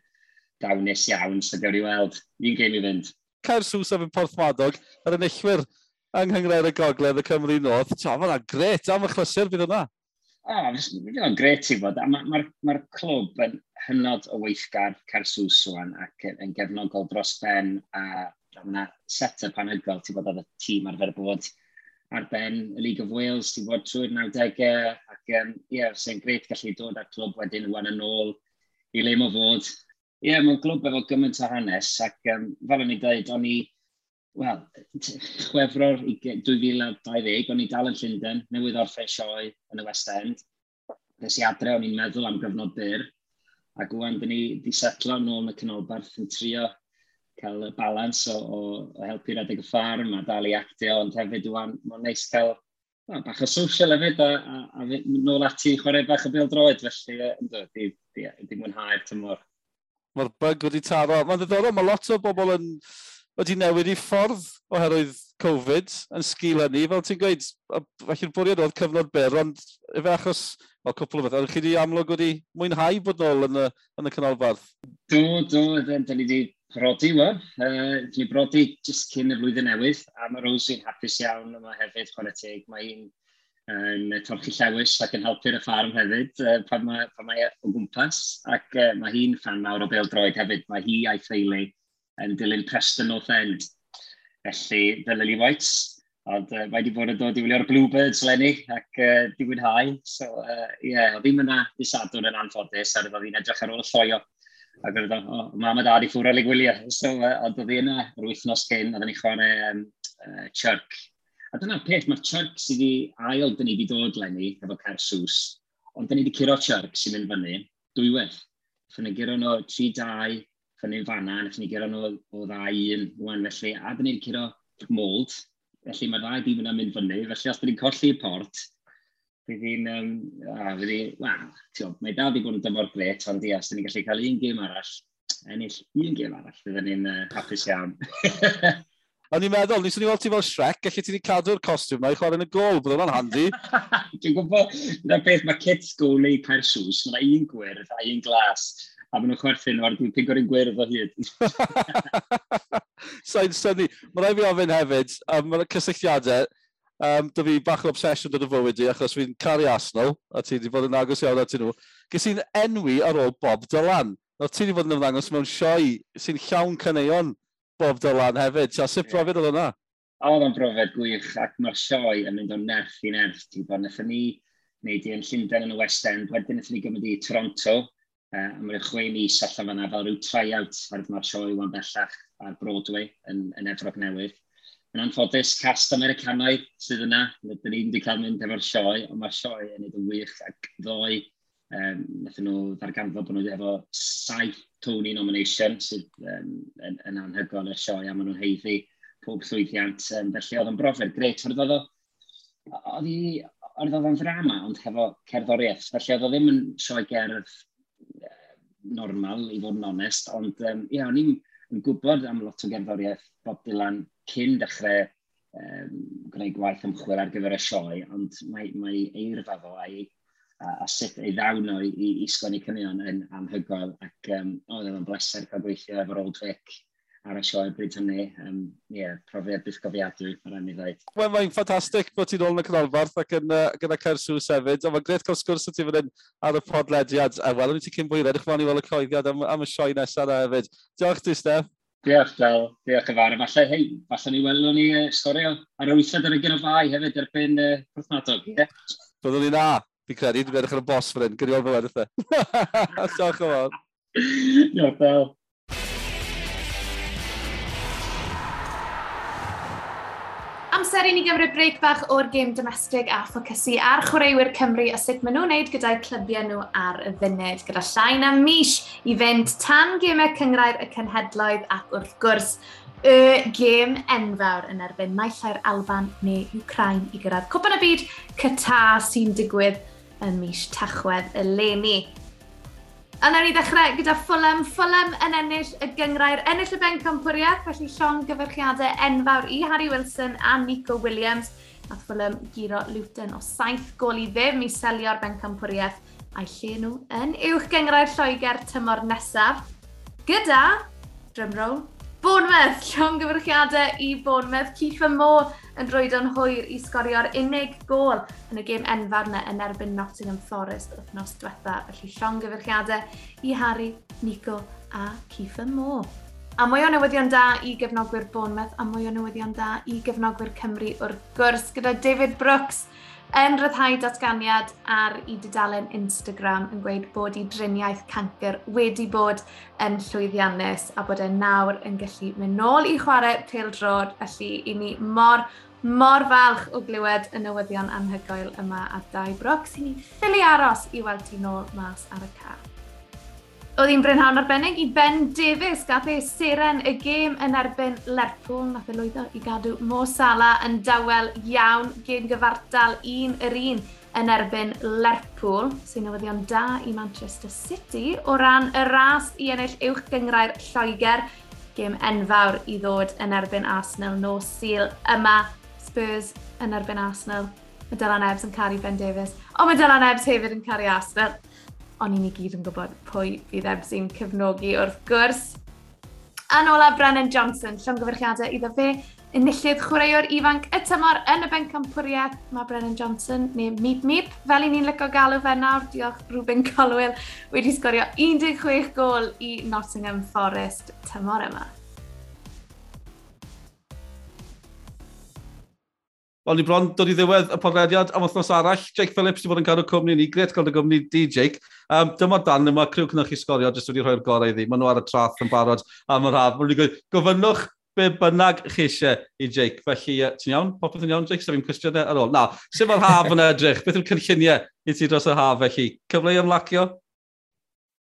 dawnus iawn, so gawr i weld, un gêm i fynd. Cair Sws efo'n porthmadog, yr enillwyr yng Nghyngred y Gogledd y Cymru North, ta, fan'na gret, am y chlysur bydd yna. O, oh, mae'n gret i fod, a mae'r ma, ma, ma clwb yn, hynod o weithgar Cersws o'n ac yn gefnogol dros ben a yna set-up anhygol ti'n bod oedd y tîm arfer bod ar ben y League of Wales, ti'n bod trwy'r 90au ac um, yeah, sy'n gret gallu dod ar clwb wedyn wan yn ôl i le mo fod. Ie, yeah, mae'n glwb efo gymaint o hanes ac um, fel o'n i dweud, o'n i, wel, chwefror 2020, o'n i dal yn Llundain, newydd orffen sioe yn y West End. Nes i adre, o'n i'n meddwl am gyfnod byr, Ac wwan, dyn ni wedi setlo nôl yn y canolbarth yn trio cael y balans o, o, o helpu redeg y ffarm a dal i actio, ond hefyd wwan, mae'n neis cael o, bach o social hefyd a, a, a, a nôl ati chwarae bach o bildroed, felly ynddo, di, di, di, di mwynhau'r tymor. Mae'r bug wedi taro. Mae'n ddiddorol, mae lot o bobl yn wedi newid i ffordd oherwydd Covid yn sgil ni, fel ti'n gweud, felly'r bwriad oedd cyfnod byr, ond efe achos, o cwpl o beth, ydych chi wedi amlwg wedi mwynhau bod nôl yn y, yn y canolbarth? Do, do, da ni wedi brodi wan. Uh, ni brodi jyst cyn y flwyddyn newydd, a mae Rose yn hapus iawn yma hefyd, chwarae teg. Mae un yn um, torchi llewis ac yn helpu'r y ffarm hefyd uh, pan mae, pan mae o gwmpas. Ac uh, mae hi'n fan mawr o bel droed hefyd. Mae hi a'i theulu yn dilyn Preston North End Felly, The ni Whites. Ond uh, mae wedi bod yn dod i wylio'r Bluebirds lenni ac uh, di wynhau. So, ie, uh, yeah, o ddim yna disadwn yn anffodus, a roedd fi'n edrych ar ôl y lloio. Ac oedd o, oh, mam a dad i ffwrdd i gwylio. So, uh, ond oedd yna yr wythnos cyn, oedd ni chwarae um, uh, Chirk. A dyna'r peth, mae'r Chirk sydd wedi ail dyn ni wedi dod lenni efo Carsws. Ond dyn ni wedi curo Chirk sy'n mynd fyny, dwywaith. Fyna gyro nhw 3-2, fyny fanna, nethon ni gyrra nhw o ddau un wan felly, a dyn ni'n curo mold, felly mae ddau dim yna'n mynd fyny, felly os dyn ni'n colli y port, bydd hi'n, um, a bydd hi, wel, tiwm, mae dal wedi bod yn dymor gret, ond ia, os dyn ni'n gallu cael un gêm arall, ennill un gêm arall, byddwn ni'n uh, hapus iawn. [laughs] O'n i'n meddwl, nes o'n i weld ti fel Shrek, gallu ti wedi cadw'r costiwm na i chwarae yn y gol, bydd hwnna'n handi. [laughs] Dwi'n gwybod, na beth mae kit go neu per sws, mae un gwyrdd a un glas a maen nhw'n chwerthu nhw ar dwi'n pigo'r un gwirdd o hyd. [laughs] Sa'n syni. Mae rai fi ofyn hefyd, um, mae'n cysylltiadau, um, da fi bach o obsesiwn yn y fywyd i, achos fi'n caru Arsenal, a ti wedi bod yn agos iawn at nhw. gys i'n enwi ar ôl Bob Dylan. No, ti wedi bod yn ymddangos mewn sioe sy'n llawn cyneuon Bob Dylan hefyd. Ta, sut brofiad oedd hwnna? Oedd o'n brofiad gwych, ac mae'r sioe yn mynd o nerth i nerth. Ti'n bod, nethon ni wneud i yn Llundain yn y West End, wedyn nethon ni gymryd i Toronto, Uh, a mae'n chwe mis allan fyna fel rhyw tryout ar dyma'r sioe wan bellach ar Broadway yn, yn Efrog Newydd. Yn anffodus, cast Americanaidd sydd yna, dyn ni'n wedi cael mynd efo'r sioe, ond mae'r sioe yn edrych yn wych ac ddoe. Um, Nethon nhw ddarganfod bod nhw efo saith Tony nomination sydd um, yn, yn anhygoel y sioe a maen nhw'n heiddi pob llwyddiant. Um, felly oedd yn brofiad gret, oedd oedd o, oedd o'n ddrama, ond hefo cerddoriaeth. Felly oedd o ddim yn sioe gerdd normal, i fod yn onest, ond um, ia, o'n i'n gwybod am lot o gerddoriaeth Bob Dylan cyn dechrau um, gwneud gwaith ymchwil ar gyfer y sioe, ond mae, mae eirfa fo a'i a, a sut ei ddawn o i, i, i sgwennu cynnion yn anhygoel ac um, oedd e'n bleser cael gweithio efo'r Old Vic ar y sioe bryd hynny. Um, yeah, profiad bysgofiadwy, mae'n rhaid i ddweud. Wel, mae'n ffantastig bod ti'n ôl yn y canolbarth ac yn, uh, gyda Cair Sws hefyd, ond mae'n gret cael sgwrs o ti fan hyn ar y podlediad. A wel, o'n i ti cyn bwyd, edrych fan i weld y coeddiad am, am y sioe nesaf yna hefyd. Diolch ti, Steph. Diolch, Del. Diolch yn fawr. Falle, hei, falle ni welwn ni uh, stori ar y wythad ar y gynofau hefyd erbyn uh, Portnadog. Yeah. Byddwn ni na, Fi credu, dwi'n edrych ar y bos fan hyn, gyda'i ofyn wedyn. Diolch yn fawr. Diolch, Del. amser i ni gymryd breg bach o'r gêm domestig a ffocysu ar chwaraewyr Cymru a sut maen nhw'n wneud gyda'i clybiau nhw ar y funud, gyda llai na mis i fynd tan gemau cyngrair y cynhedloedd ac wrth gwrs y gêm enfawr yn erbyn naill ai'r Alban neu Ukraine i gyrraedd cwpan y byd Cyta sy'n digwydd ym mis Tachwedd eleni. A nawr ni ddechrau gyda Fulham. Fulham yn ennill y gyngrair, ennill y ben campwriaeth, felly Sion gyfyrchiadau enfawr i Harry Wilson a Nico Williams. Nath Fulham giro Luton o saith gol i ddim i selio'r ben campwriaeth a'i lle nhw yn uwch gyngrair Lloegr tymor nesaf gyda, drumroll, Bournemouth, llong gyfrchiadau i Bournemouth. Cif y Mô yn rhoido'n hwyr i sgorio'r unig gol yn y gêm enfawr yna yn erbyn Nottingham Forest wythnos diwetha. Felly llong gyfrchiadau i Harry, Nico a Cif y A mwy o newyddion da i gefnogwyr Bournemouth a mwy o newyddion da i gefnogwyr Cymru wrth gwrs gyda David Brooks Yn rhyddhau datganiad ar i dudalen Instagram yn gweud bod i driniaeth cancer wedi bod yn llwyddiannus a bod e nawr yn gallu mynd nôl i chwarae pêl-drod, felly i ni mor, mor falch o glywed y newyddion anhygoel yma a dau broc sy'n ni ffili aros i weld ti nôl mas ar y car. Oedd hi'n brynhawn arbennig i Ben Davies gath ei seren y gêm yn erbyn Lerpwl. Nath e lwyddo i gadw Mo Salah yn dawel iawn gêm gyfartal 1 yr un yn erbyn Lerpwl, sy'n newyddion da i Manchester City o ran y ras i ennill uwch gyngrair Lloegr. Gêm enfawr i ddod yn erbyn Arsenal no Sil yma. Spurs yn erbyn Arsenal. Mae Dylan Ebs yn caru Ben Davies. Ond mae Dylan Ebs hefyd yn caru Arsenal. O'n i'n i gyd yn gwybod pwy fydd Ebsyn cefnogi wrth gwrs. Yn ola, Brennan Johnson, llongyfarchiadau iddo fe, enillydd chwaraewr ifanc y tymor yn y bencampwriaeth. Mae Brennan Johnson, neu Meep Meep, fel i ni'n lygo galw fe nawr, diolch Ruben Colwell, wedi sgorio 16 gol i Nottingham Forest tymor yma. Ond ni bron, dod i ddiwedd y podlediad am wythnos arall. Jake Phillips wedi bod yn cadw cwmni ni. Gret gael dy gwmni di, Jake. Um, dyma dan yma, criw cynnwch chi sgorio, jyst wedi rhoi'r gorau iddi. Maen nhw ar y trath yn barod am yr haf. Maen nhw'n gofynnwch be bynnag chi eisiau i Jake. Felly, uh, ti'n iawn? Popeth yn iawn, Jake? Sef fi'n cwestiynau ar ôl. Na, sef mae'r haf yn edrych? Beth yw'r cynlluniau i ti dros y haf, felly? Cyfle i ymlacio?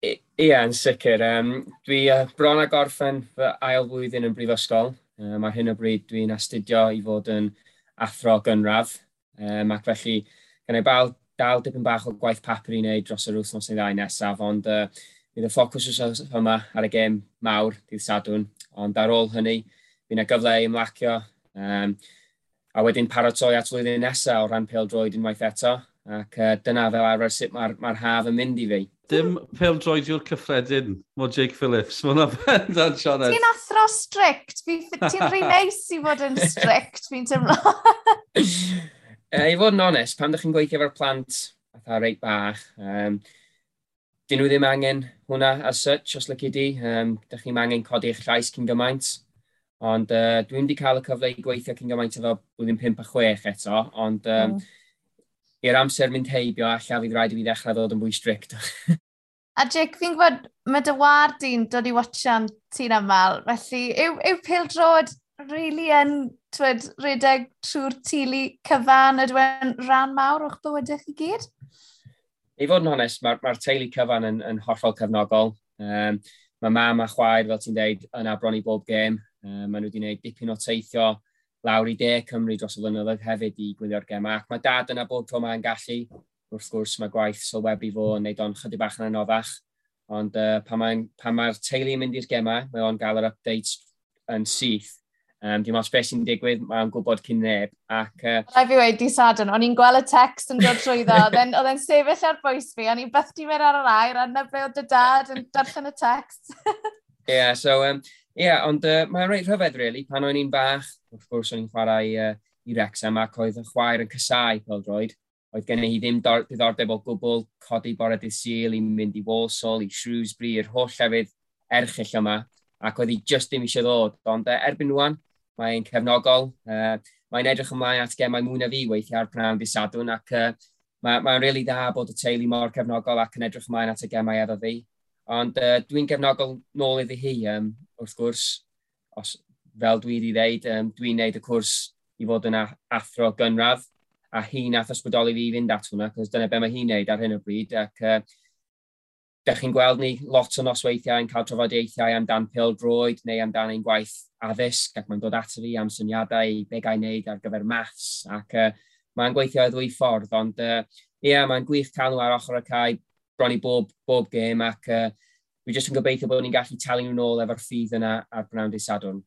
Ie, yeah, yn sicr. Um, dwi uh, bron a gorffen fy ail flwyddyn yn brifysgol. Um, a hyn o bryd dwi'n astudio i fod yn uh, athro gynradd. Um, ac felly, gan ei bawb, dal dipyn bach o gwaith papur i wneud dros yr wythnos neu ddau nesaf, ond uh, bydd y ffocws os yma ar y gêm mawr dydd Sadwn, ond ar ôl hynny, bydd yna gyfle i ymlacio, um, a wedyn paratoi at flwyddyn nesaf o ran pêl droed unwaith eto, ac uh, dyna fel arfer sut mae'r ma haf yn mynd i fi. Dim pêl-droediwr cyffredin, mo Jake Phillips. Mae hwnna ben dan Sianed. Ti'n athro strict. Ti'n rhi neis i fod yn strict, fi'n teimlo. [laughs] e, I fod yn onest, pan ydych chi'n gweithio efo'r plant, fatha reit bach, um, dyn nhw ddim angen hwnna as such, os lyci di. Um, dych chi'n angen codi eich llais cyn gymaint. Ond uh, dwi'n wedi cael y cyfle i gweithio cyn gymaint efo blwyddyn 5 a 6 eto, ond um, mm i'r amser mynd heibio, alla fydd rhaid i fi ddechrau ddod yn fwy strict. [laughs] a Jake, fi'n gwybod, mae dy war di'n dod i watchan ti'n aml, felly yw, yw pildrod really yn twyd rhedeg trwy'r tili cyfan ydw yn rhan mawr o'ch bywydau chi gyd? I fod yn honest, mae'r ma, teulu cyfan yn, yn hollol cefnogol. Um, mae mam a chwaer, fel ti'n dweud, yna bron i bob gêm. Um, maen nhw wedi gwneud dipyn o teithio lawr i de Cymru dros y flynyddoedd hefyd i gwylio'r gemau. Ac mae dad yna bob tro mae'n gallu. Wrth gwrs mae gwaith sylwebu fo yn neud o'n chydig bach yn anoddach. Ond uh, pan mae'r mae teulu yn mynd i'r gemau, mae o'n gael yr updates yn syth. Um, dim ots beth sy'n digwydd, mae'n gwybod cyn neb. Ac, uh, Rai fi wedi sadwn, o'n i'n gweld y text yn dod trwy ddo, oedd e'n sefyll ar bwys fi, o'n i'n byth di mynd ar yr air, a na o dy dad yn darllen y text. Ie, [laughs] yeah, so um, Ie, yeah, ond uh, mae'n reit rhyfedd, really. Pan o'n i'n bach, wrth gwrs o'n i'n chwarae uh, i Wrexham ac oedd y chwaer yn cysau pel droed. Oedd gen i ddim diddordeb o gwbl codi bore dydd syl i mynd i Walsall, i Shrewsbury, i'r holl llefydd erchill yma. Ac oedd hi just ddim eisiau ddod. Ond uh, erbyn nhw'n, mae'n cefnogol. Uh, mae'n edrych ymlaen at gemau mwy na fi weithio ar pnawn disadwn ac uh, mae'n ma, rili really dda bod y teulu mor cefnogol ac yn edrych ymlaen at y gemau efo fi. Ond uh, dwi'n gefnogol nôl iddi hi, um, wrth gwrs, os, fel dwi wedi dweud, um, dwi'n neud y cwrs i fod yn athro gynradd, a hi nath ysbrydoli fi fynd at hwnna, cos dyna be mae hi'n neud ar hyn o bryd, ac uh, da chi'n gweld ni lot o nosweithiau yn cael trafodiaethau amdan pil droed neu amdan ein gwaith addysg ac mae'n dod ato fi am syniadau i be gael wneud ar gyfer maths ac uh, mae'n gweithio y ddwy ffordd ond uh, ie, yeah, mae'n gwych cael nhw ar ochr y cae bron i bob, bob gêm ac uh, fi jyst yn gobeithio bod ni'n gallu talu nhw'n ôl efo'r ffydd yna ar Bnawn Sadwn.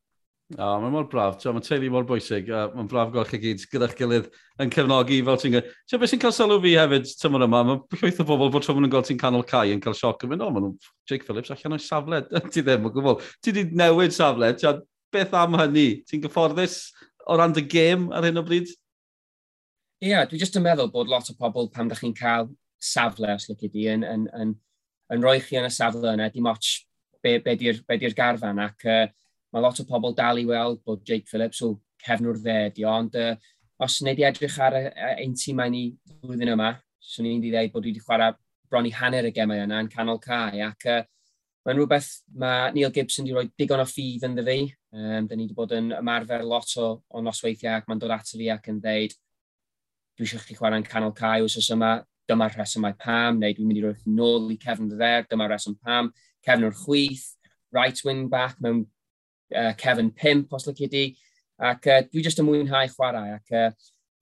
O, oh, mae'n mor braf. So, mae'n teulu mor bwysig. Uh, mae'n braf gweld chi gyd gyda'ch gilydd yn cefnogi fel ti'n gwybod. Ti'n beth sy'n cael sylw fi hefyd tymor yma, mae llwyth o bobl bod tro maen nhw'n gweld ti'n canol cae yn cael sioc yn mynd, o, maen nhw, Jake Phillips allan o'i safle. [laughs] ti ddim o gwbl. Ti wedi newid safle. Ti beth am hynny? Ti'n gyfforddus o ran dy gêm ar hyn o bryd? Ie, yeah, dwi jyst yn meddwl bod lot o pobl pam da chi'n cael safle, os lygu di, yn, yn, yn, yn rhoi chi yn y safle yna, dim ots be, be di'r di garfan, ac uh, mae lot o pobl dal i weld bod Jake Phillips o cefnwr dde di, ond uh, os wneud i edrych ar ein tîm mae ni flwyddyn yma, swn i'n dweud bod wedi chwarae bron i hanner y gemau yna yn canol cae, ac uh, mae'n rhywbeth mae Neil Gibson wedi rhoi digon o ffydd yn ddi. Um, da ni wedi bod yn ymarfer lot o, o nosweithiau ac mae'n dod ato fi ac yn dweud dwi eisiau chi chwarae'n canol cae wrth yma, dyma'r rhesymau pam, neu dwi'n mynd i roi nôl i Kevin cefn ddeddeg, dyma'r rheswm pam, Kevin o'r chwyth, right wing back mewn uh, Kevin pimp os lyci di, ac uh, dwi jyst yn mwynhau chwarae, ac uh,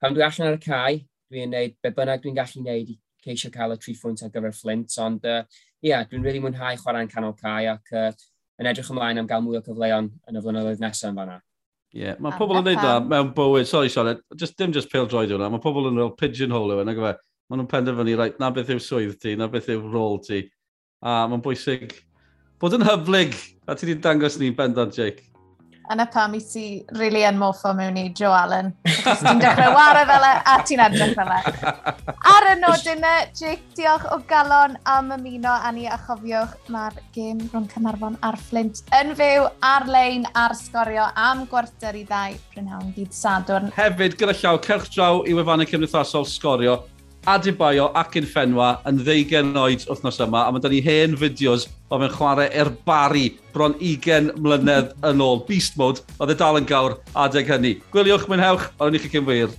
pan dwi allan ar y cae, dwi'n neud be bynnag dwi'n gallu neud i ceisio cael y tri phwynt ar gyfer Flint, ond uh, yeah, dwi'n really mwynhau chwarae'n canol cae ac uh, yn edrych ymlaen am gael mwy o cyfleon yn y flynyddoedd nesaf yn fanna. Ie, yeah, mae pobl yn neud da mewn bywyd, sorry Sionet, just, dim just pildroed hwnna, mae pobl yn rhoi pigeonhole yw e, yn, maen nhw'n penderfynu, right, na beth yw swydd ti, na beth yw rôl ti. A mae'n bwysig bod yn hyflyg, a ti wedi dangos ni'n bendant, Jake. Yna pam i ti really yn moffo mewn i Joe Allen. ti'n dechrau wario fel e, a ti'n edrych fel e. Ar y nod yna, e, Jake, diolch o galon am ymuno a ni a chofiwch mae'r gêm rhwng Cynarfon a'r Flint yn fyw ar-lein ar sgorio am gwarter i ddau prynhawn dydd Sadwrn. Hefyd, gyda llaw, cerch draw i wefannau cymdeithasol sgorio Adebayo ac yn ffenwa yn ddeugen oed wythnos yma, a mae dyn ni hen fideos o fe'n chwarae er bari bron 20 mlynedd yn ôl. Beast mode, oedd e dal yn gawr adeg hynny. Gwyliwch, mwynhewch, ond i chi cyn fwyr.